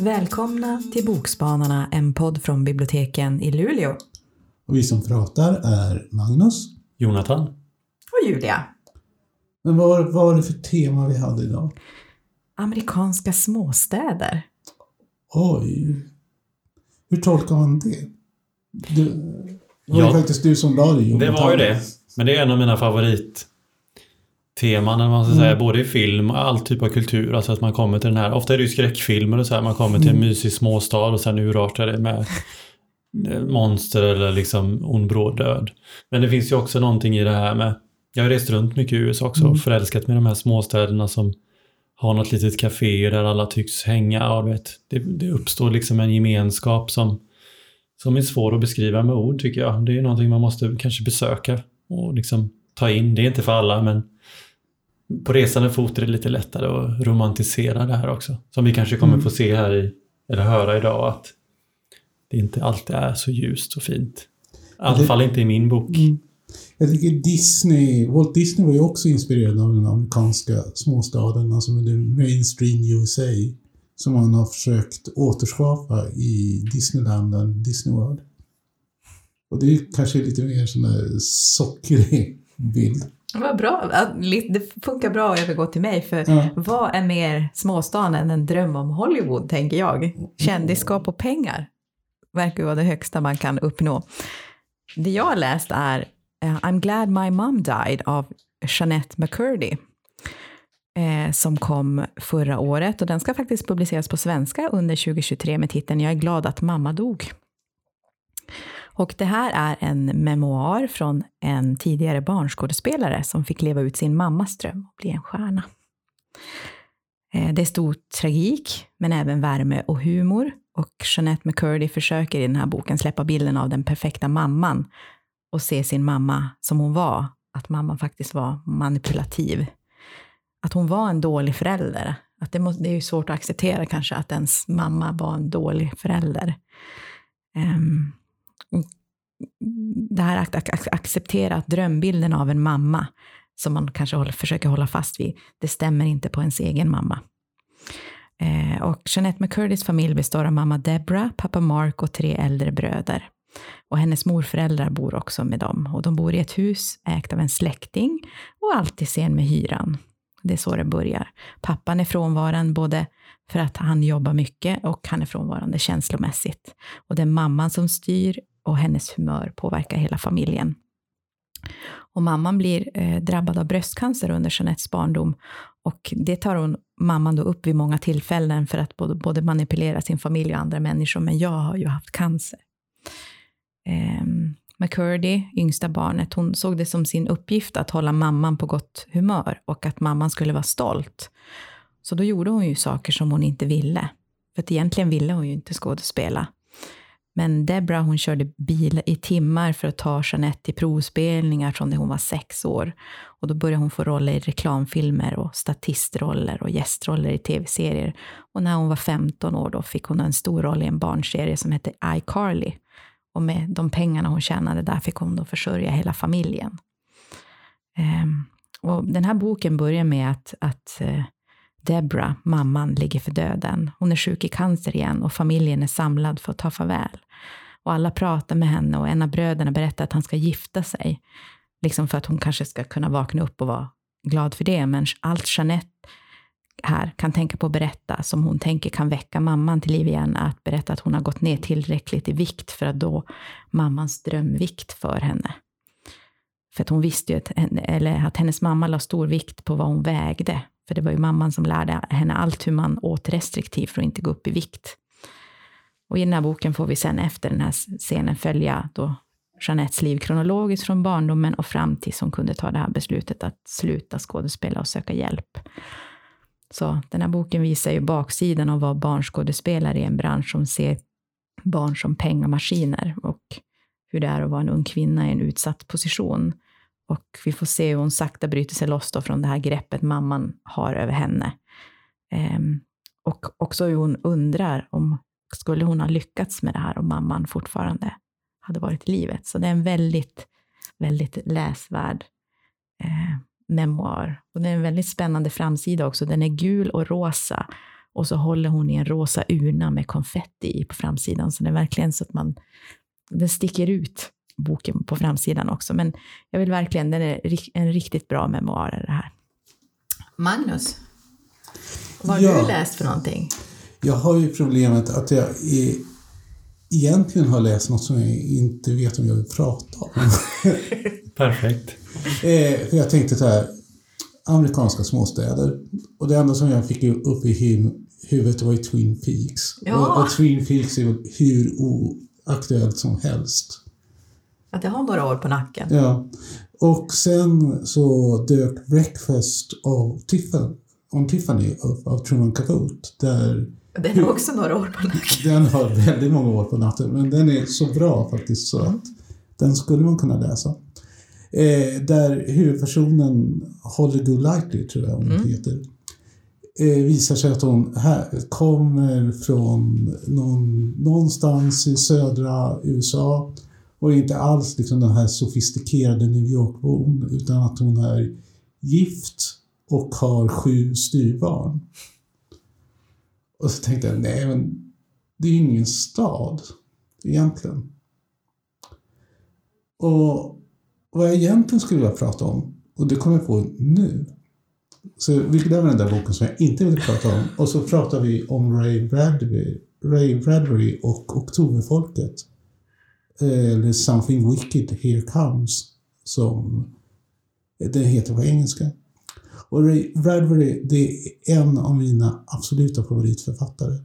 Välkomna till Bokspanarna, en podd från biblioteken i Luleå. Och vi som pratar är Magnus. Jonathan. Och Julia. Men vad, var det för tema vi hade idag? Amerikanska småstäder. Oj. Hur tolkar man det? Det var Ja. ju faktiskt du som la det Det var ju det. Men det är en av mina favoritteman, eller man ska Mm. säga, både i film och all typ av kultur. Alltså att man kommer till den här, ofta är det ju skräckfilmer och så här, man kommer till en Mm. mysig småstad och sen urartar det med monster eller liksom ond bråd död. Men det finns ju också någonting i det här med, jag har rest runt mycket i USA också Mm. och förälskat med de här småstäderna som har något litet café där alla tycks hänga och vet, det, det uppstår liksom en gemenskap som, som är svår att beskriva med ord tycker jag. Det är någonting man måste kanske besöka och liksom ta in. Det är inte för alla men på resande fot är det lite lättare att romantisera det här också. Som vi kanske kommer Mm. få se här i, eller höra idag att det inte alltid är så ljust och fint. I alla fall inte i min bok. Mm. Jag tycker Disney, Walt Disney var ju också inspirerad av den amerikanska småstaden, alltså med mainstream USA, som han har försökt återskapa i Disneyland och Disney World. Och det är kanske lite mer sån där sockrig bild. Vad bra. Det funkar bra att övergå till mig, för Ja. vad är mer småstan än en dröm om Hollywood, tänker jag. Kändisskap och pengar verkar vara det högsta man kan uppnå. Det jag har läst är eh, I'm glad my mom died av Jeanette McCurdy. Eh, som kom förra året och den ska faktiskt publiceras på svenska under 2023 med titeln Jag är glad att mamma dog. Och det här är en memoar från en tidigare barnskådespelare som fick leva ut sin mammas dröm och bli en stjärna. Eh, det är stor tragik, men även värme och humor. Och Jeanette McCurdy försöker i den här boken släppa bilden av den perfekta mamman och se sin mamma som hon var. Att mamman faktiskt var manipulativ. Att hon var en dålig förälder. Att det, måste, det är ju svårt att acceptera kanske att ens mamma var en dålig förälder. Um, det här att acceptera att drömbilden av en mamma som man kanske håller, försöker hålla fast vid, det stämmer inte på ens egen mamma. Eh, och Jeanette McCurdys familj består av mamma Deborah, pappa Mark och tre äldre bröder. Och hennes morföräldrar bor också med dem. Och de bor i ett hus ägt av en släkting och alltid sen med hyran. Det är så det börjar. Pappan är frånvarande både för att han jobbar mycket och han är frånvarande känslomässigt. Och det är mamman som styr och hennes humör påverkar hela familjen. Och mamman blir eh, drabbad av bröstcancer under Jeanettes barndom och det tar hon, mamman då upp vid många tillfällen för att både, både manipulera sin familj och andra människor, men jag har ju haft cancer. Ehm, McCurdy, yngsta barnet, hon såg det som sin uppgift att hålla mamman på gott humör och att mamman skulle vara stolt. Så då gjorde hon ju saker som hon inte ville. För att egentligen ville hon ju inte skådespela. Men Debra hon körde bil i timmar för att ta Jeanette till provspelningar från när hon var sex år. Och då började hon få roller i reklamfilmer och statistroller och gästroller i tv-serier. Och när hon var 15 år då fick hon en stor roll i en barnserie som hette iCarly. Och med de pengarna hon tjänade där fick hon då försörja hela familjen. Ehm, och den här boken börjar med att, att eh, Debra, mamman, ligger för döden. Hon är sjuk i cancer igen och familjen är samlad för att ta farväl. Och alla pratar med henne och en av bröderna berättar att han ska gifta sig. Liksom för att hon kanske ska kunna vakna upp och vara glad för det. Men allt Jeanette här kan tänka på att berätta, som hon tänker kan väcka mamman till liv igen, att berätta att hon har gått ner tillräckligt i vikt för att då mammans drömvikt för henne. För att hon visste ju att, eller att hennes mamma la stor vikt på vad hon vägde. För det var ju mamman som lärde henne allt hur man åt restriktivt för att inte gå upp i vikt. Och i den här boken får vi sen efter den här scenen följa då Jeanettes liv kronologiskt från barndomen och fram tills hon kunde ta det här beslutet att sluta skådespela och söka hjälp. Så den här boken visar ju baksidan av vad barnskådespelare i en bransch som ser barn som pengamaskiner och hur det är att vara en ung kvinna i en utsatt position. Och vi får se hur hon sakta bryter sig loss då från det här greppet mamman har över henne. Ehm, och också hur hon undrar om skulle hon ha lyckats med det här om mamman fortfarande hade varit i livet. Så det är en väldigt, väldigt läsvärd eh, memoar. Och det är en väldigt spännande framsida också. Den är gul och rosa. Och så håller hon i en rosa urna med konfetti på framsidan. Så det är verkligen så att man, den sticker ut, boken på framsidan också. Men jag vill verkligen, den är en riktigt bra memoar det här. Magnus, vad har Ja. du läst för någonting? Jag har ju problemet att jag är, egentligen har läst något som jag inte vet om jag vill prata om. Perfekt. Eh, jag tänkte så här, amerikanska småstäder. Och det enda som jag fick upp i hu- huvudet var ju Twin Peaks. Ja. Och, och Twin Peaks är hur oaktuellt som helst. Att jag har några år på nacken. Ja. Och sen så dök Breakfast of Tiffany, on Tiffany av, av Truman Capote. Där Den har också några år på nacken. den har väldigt många år på natten, men den är så bra faktiskt så att den skulle man kunna läsa. Eh, där huvudpersonen Holly Golightly, tror jag hon heter, eh, visar sig att hon här, kommer från någon, någonstans i södra USA och är inte alls liksom den här sofistikerade New York-bon utan att hon är gift och har sju styvbarn. Och så tänkte jag, nej men det är ju ingen stad egentligen. Och vad jag egentligen skulle vilja prata om, och det kommer jag på nu, så vilket är den där boken som jag inte vill prata om och så pratar vi om Ray Bradbury, Ray Bradbury och Oktoberfolket. Eh, eller Something Wicked Here Comes, som den heter på engelska. Och Ray Bradbury, det är en av mina absoluta favoritförfattare.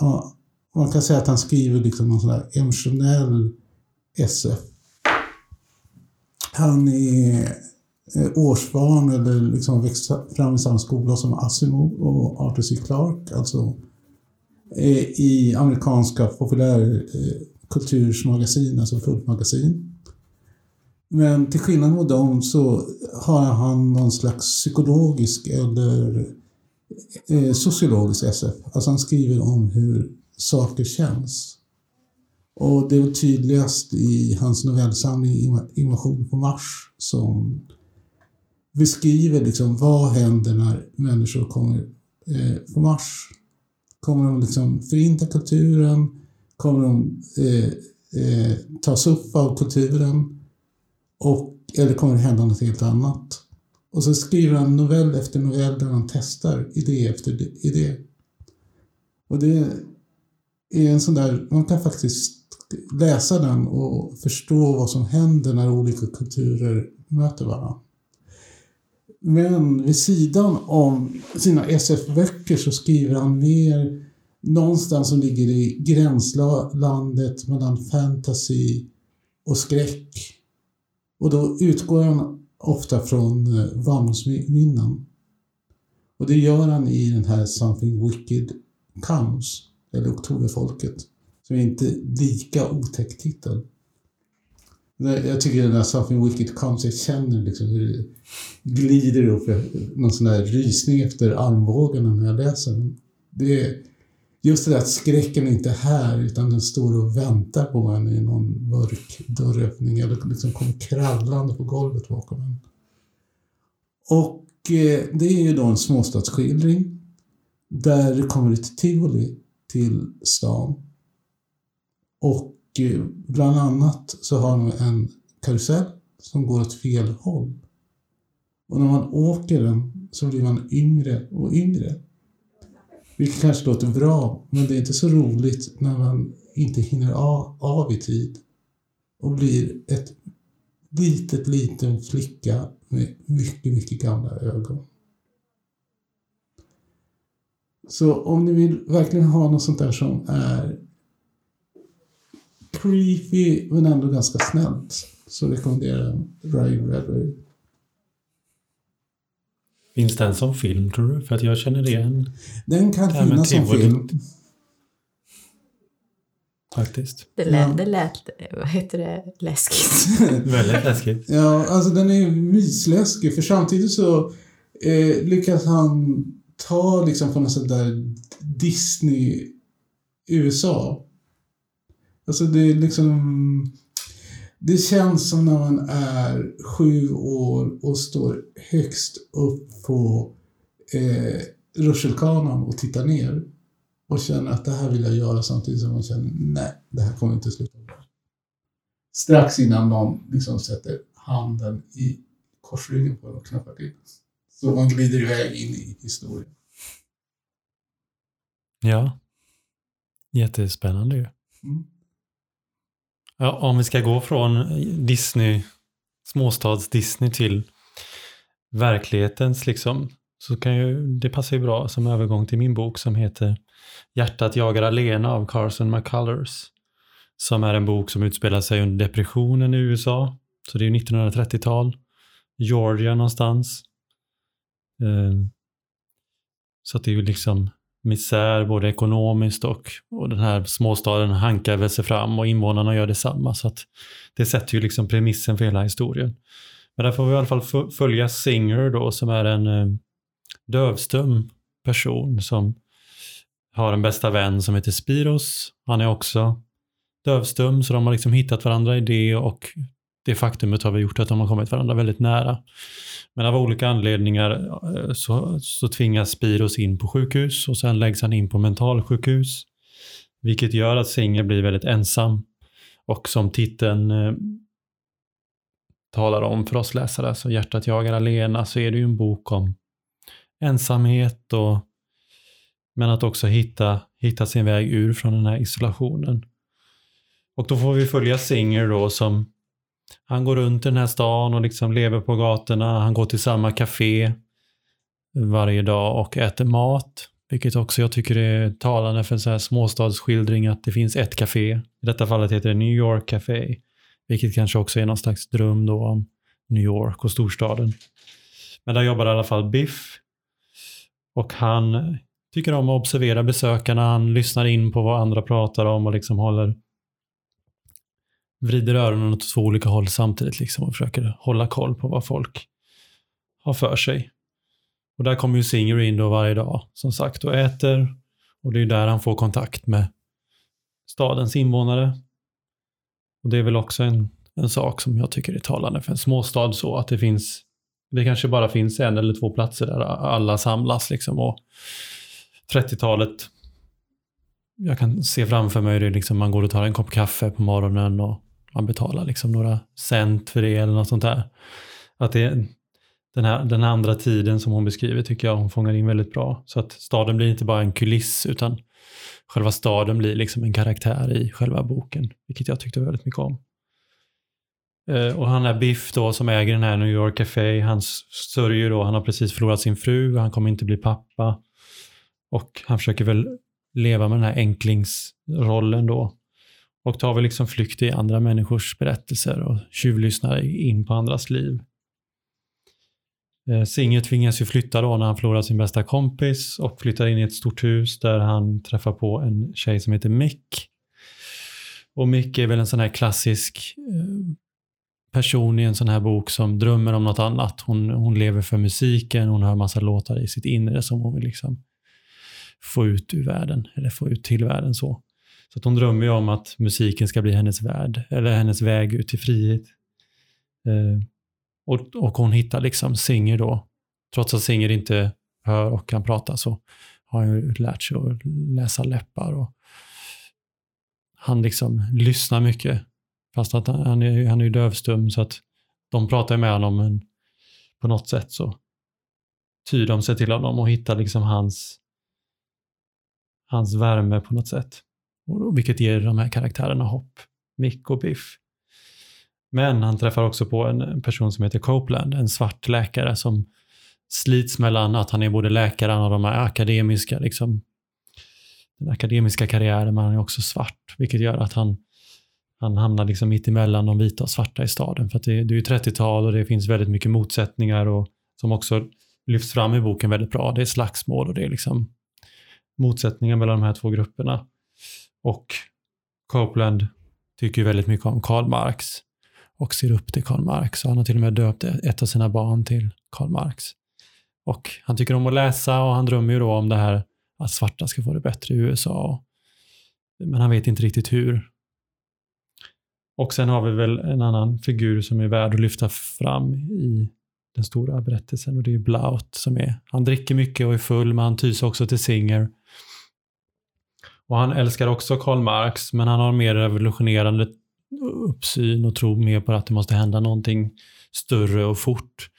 Ja, man kan säga att han skriver liksom någon sån där emotionell SF. Han är årsbarn eller liksom växt fram i samma skola som Asimov och Arthur C. Clarke, alltså i amerikanska populärkultursmagasin, alltså Folkmagasin. Men till skillnad mot dem så har han någon slags psykologisk eller eh, sociologisk SF. Alltså han skriver om hur saker känns. Och det är väl tydligast i hans novellsamling Invasion på Mars som beskriver liksom vad händer när människor kommer eh, på Mars. Kommer de liksom förinta kulturen? Kommer de eh, eh, tas upp av kulturen? Och, eller kommer det hända något helt annat? Och så skriver han novell efter novell där han testar idé efter idé. Och det är en sån där, man kan faktiskt läsa den och förstå vad som händer när olika kulturer möter varandra. Men vid sidan om sina SF-böcker så skriver han mer någonstans som ligger i gränslandet mellan fantasy och skräck. Och då utgår han ofta från eh, vandringsminnen. Och det gör han i den här Something Wicked Comes, eller Oktoberfolket, som är inte lika otäck titel. Jag tycker den där Something Wicked Comes, jag känner liksom hur det glider upp någon sån här rysning efter armbågarna när jag läser den. Det är just det där att skräcken är inte här utan den står och väntar på en i någon mörk dörröppning eller liksom kommer krallande på golvet bakom en. Och eh, det är ju då en småstadsskildring där det kommer ett tivoli till stan. Och eh, bland annat så har de en karusell som går åt fel håll. Och när man åker den så blir man yngre och yngre. Vilket kanske låter bra, men det är inte så roligt när man inte hinner av, av i tid och blir ett litet, liten flicka med mycket, mycket gamla ögon. Så om ni vill verkligen ha något sånt där som är creepy men ändå ganska snällt så rekommenderar jag Ryan Bradbury. Finns den som film tror du? För att jag känner igen Den kan Det finnas som film. faktiskt. Det lät, det lät vad heter det, läskigt. Väldigt läskigt. Ja, alltså den är mysläskig för samtidigt så eh, lyckas han ta liksom på något sätt där Disney USA. Alltså det är liksom Det känns som när man är sju år och står högst upp på eh, rutschkanan och tittar ner och känner att det här vill jag göra samtidigt som man känner nej, det här kommer inte sluta bra. Strax innan någon liksom sätter handen i korsryggen på en och knappar till. Så man glider iväg in i historien. Ja. Jättespännande ju. Mm. Ja, om vi ska gå från Disney, småstads-Disney till verklighetens liksom, så kan ju, det passar ju bra som övergång till min bok som heter Hjärtat jagar alena av Carson McCullers. Som är en bok som utspelar sig under depressionen i USA. Så det är 1930-tal. Georgia någonstans. Eh, så att det är ju liksom misär både ekonomiskt och, och den här småstaden hankar väl sig fram och invånarna gör detsamma. Så att det sätter ju liksom premissen för hela historien. Men där får vi i alla fall följa Singer då som är en eh, dövstum person som har en bästa vän som heter Spiros. Han är också dövstum så de har liksom hittat varandra i det och det faktumet har vi gjort att de har kommit varandra väldigt nära. Men av olika anledningar eh, så, så tvingas Spiros in på sjukhus och sen läggs han in på mentalsjukhus. Vilket gör att Singer blir väldigt ensam. Och som titeln eh, talar om för oss läsare, så Hjärtat jagar alena, så är det ju en bok om ensamhet och men att också hitta, hitta sin väg ur från den här isolationen. Och då får vi följa Singer då som han går runt i den här stan och liksom lever på gatorna. Han går till samma café varje dag och äter mat. Vilket också jag tycker är talande för en så här småstadsskildring att det finns ett café. I detta fallet heter det New York Café. Vilket kanske också är någon slags dröm då om New York och storstaden. Men där jobbar i alla fall Biff. Och han tycker om att observera besökarna. Han lyssnar in på vad andra pratar om och liksom håller vrider öronen åt två olika håll samtidigt liksom och försöker hålla koll på vad folk har för sig. Och där kommer ju Singer in då varje dag, som sagt, och äter. Och det är där han får kontakt med stadens invånare. Och det är väl också en, en sak som jag tycker är talande för en småstad så att det finns, det kanske bara finns en eller två platser där alla samlas liksom och 30-talet jag kan se framför mig det liksom man går och tar en kopp kaffe på morgonen och man betalar liksom några cent för det eller något sånt där. Att det, den, här, den andra tiden som hon beskriver tycker jag hon fångar in väldigt bra. Så att staden blir inte bara en kuliss utan själva staden blir liksom en karaktär i själva boken, vilket jag tyckte väldigt mycket om. Eh, och han är Biff då som äger den här New York Café, han sörjer då, han har precis förlorat sin fru, han kommer inte bli pappa. Och han försöker väl leva med den här enklingsrollen då. Och tar väl liksom flykt i andra människors berättelser och tjuvlyssnar in på andras liv. Eh, Singer tvingas ju flytta då när han förlorar sin bästa kompis och flyttar in i ett stort hus där han träffar på en tjej som heter Mick. Och Mick är väl en sån här klassisk eh, person i en sån här bok som drömmer om något annat. Hon, hon lever för musiken, hon har massa låtar i sitt inre som hon vill liksom få ut ur världen, eller få ut till världen så. Så att hon drömmer ju om att musiken ska bli hennes värld, eller hennes väg ut till frihet. Eh, och, och hon hittar liksom Singer då. Trots att Singer inte hör och kan prata så har han ju lärt sig att läsa läppar. Och han liksom lyssnar mycket. Fast att han är, han är dövstum så att de pratar med honom men på något sätt så tyr de sig till honom och hittar liksom hans, hans värme på något sätt. Vilket ger de här karaktärerna hopp. Mick och Biff. Men han träffar också på en person som heter Copeland, en svart läkare som slits mellan att han är både läkare och de här akademiska, liksom, den akademiska karriären, men han är också svart, vilket gör att han, han hamnar liksom mitt emellan de vita och svarta i staden. För att det, det är ju 30-tal och det finns väldigt mycket motsättningar och som också lyfts fram i boken väldigt bra. Det är slagsmål och det är liksom motsättningar mellan de här två grupperna. Och Copeland tycker väldigt mycket om Karl Marx och ser upp till Karl Marx. Och han har till och med döpt ett av sina barn till Karl Marx. Och han tycker om att läsa och han drömmer ju då om det här att svarta ska få det bättre i USA. Men han vet inte riktigt hur. Och sen har vi väl en annan figur som är värd att lyfta fram i den stora berättelsen och det är Blaut som är, han dricker mycket och är full men han tys också till Singer. Och han älskar också Karl Marx men han har mer revolutionerande uppsyn och tror mer på att det måste hända någonting större och fort.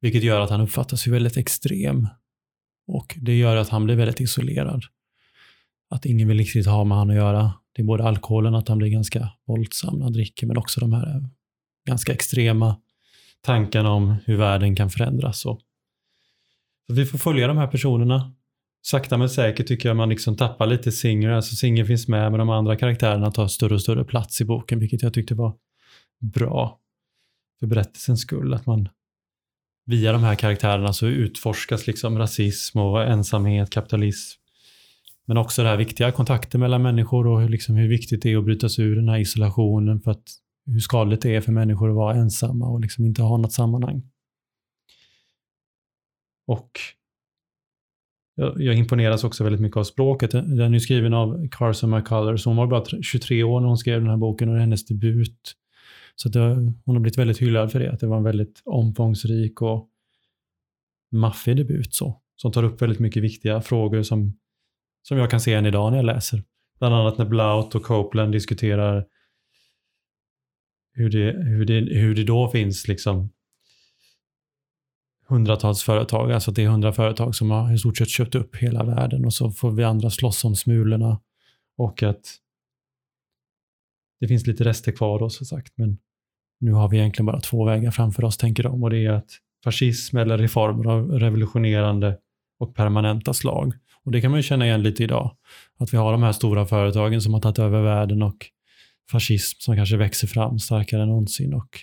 Vilket gör att han uppfattas ju väldigt extrem. Och det gör att han blir väldigt isolerad. Att ingen vill riktigt ha med honom att göra. Det är både alkoholen, att han blir ganska våldsam när han dricker, men också de här ganska extrema tankarna om hur världen kan förändras. Så vi får följa de här personerna. Sakta men säkert tycker jag man liksom tappar lite Singer. Alltså Singer finns med, men de andra karaktärerna tar större och större plats i boken, vilket jag tyckte var bra för berättelsens skull. Att man via de här karaktärerna så utforskas liksom rasism och ensamhet, kapitalism. Men också det här viktiga kontakter mellan människor och liksom hur viktigt det är att bryta sig ur den här isolationen för att hur skadligt det är för människor att vara ensamma och liksom inte ha något sammanhang. Och jag, imponeras också väldigt mycket av språket. Den är skriven av Carson McCullers. Hon var bara 23 år när hon skrev den här boken och det är hennes debut. Så det, hon har blivit väldigt hyllad för det, att det var en väldigt omfångsrik och maffig debut så, som tar upp väldigt mycket viktiga frågor som, som jag kan se än idag när jag läser. Bland annat när Blout och Copeland diskuterar hur det, hur det, hur det då finns liksom hundratals företag, alltså det är hundra företag som har i stort sett köpt upp hela världen och så får vi andra slåss om smulorna och att det finns lite rester kvar då som sagt, men nu har vi egentligen bara två vägar framför oss, tänker de, och det är att fascism eller reformer av revolutionerande och permanenta slag. Och det kan man ju känna igen lite idag. Att vi har de här stora företagen som har tagit över världen och fascism som kanske växer fram starkare än någonsin och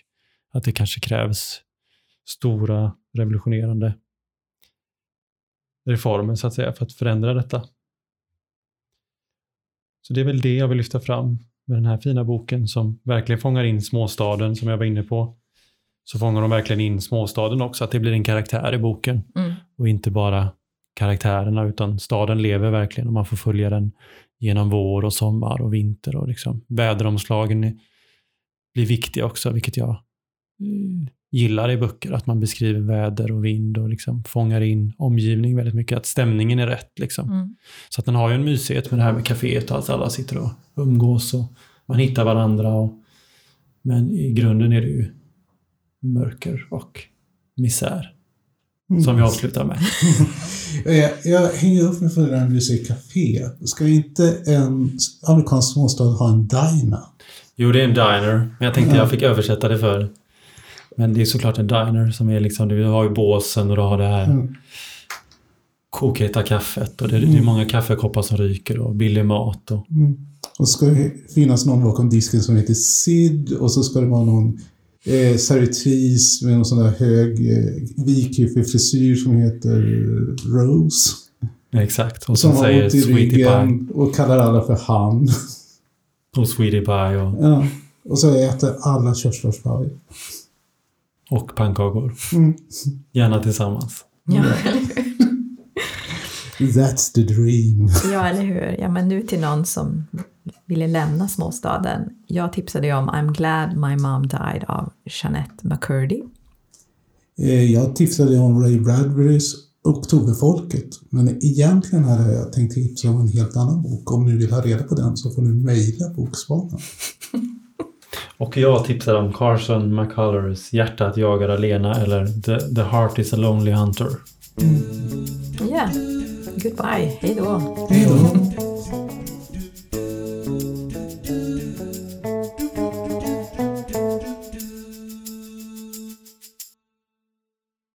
att det kanske krävs stora revolutionerande reformer så att säga för att förändra detta. Så det är väl det jag vill lyfta fram med den här fina boken som verkligen fångar in småstaden som jag var inne på. Så fångar de verkligen in småstaden också, att det blir en karaktär i boken. Mm. Och inte bara karaktärerna, utan staden lever verkligen och man får följa den genom vår och sommar och vinter. Och liksom väderomslagen blir viktiga också, vilket jag eh, gillar i böcker. Att man beskriver väder och vind och liksom fångar in omgivning väldigt mycket. Att stämningen är rätt. Liksom. Mm. Så att den har ju en mysighet med det här med kaféet och att alla sitter och umgås och man hittar varandra. Och, men i grunden är det ju mörker och misär. Mm. Som vi avslutar med. jag, jag hänger upp mig för det där när du säger café. Ska inte en amerikansk småstad ha en diner? Jo, det är en diner. Men jag tänkte ja. jag fick översätta det för men det är såklart en diner som är liksom, du har ju båsen och du har det här mm. kokheta kaffet och det, mm. det är många kaffekoppar som ryker och billig mat. Och, mm. och ska det finnas någon bakom disken som heter Sid och så ska det vara någon eh, servitris med någon sån där hög eh, vikhyffig frisyr som heter Rose. exakt. Och som, som säger Sweetie Pie. Och kallar alla för han. Och Sweetie Pie och... Ja. Och så äter alla körsbärspaj. Och pannkakor. Mm. Gärna tillsammans. Ja, That's the dream. Ja, eller hur. Ja, men nu till någon som ville lämna småstaden. Jag tipsade ju om I'm glad my mom died av Jeanette McCurdy. Eh, jag tipsade om Ray Bradburys Oktoberfolket. Men egentligen hade jag tänkt tipsa om en helt annan bok. Om ni vill ha reda på den så får ni mejla Bokspanan. Och jag tipsar om Carson McCullers Hjärtat jagar alena eller The, The Heart is a Lonely Hunter. Ja, mm. yeah. goodbye. Hej då. Hej då.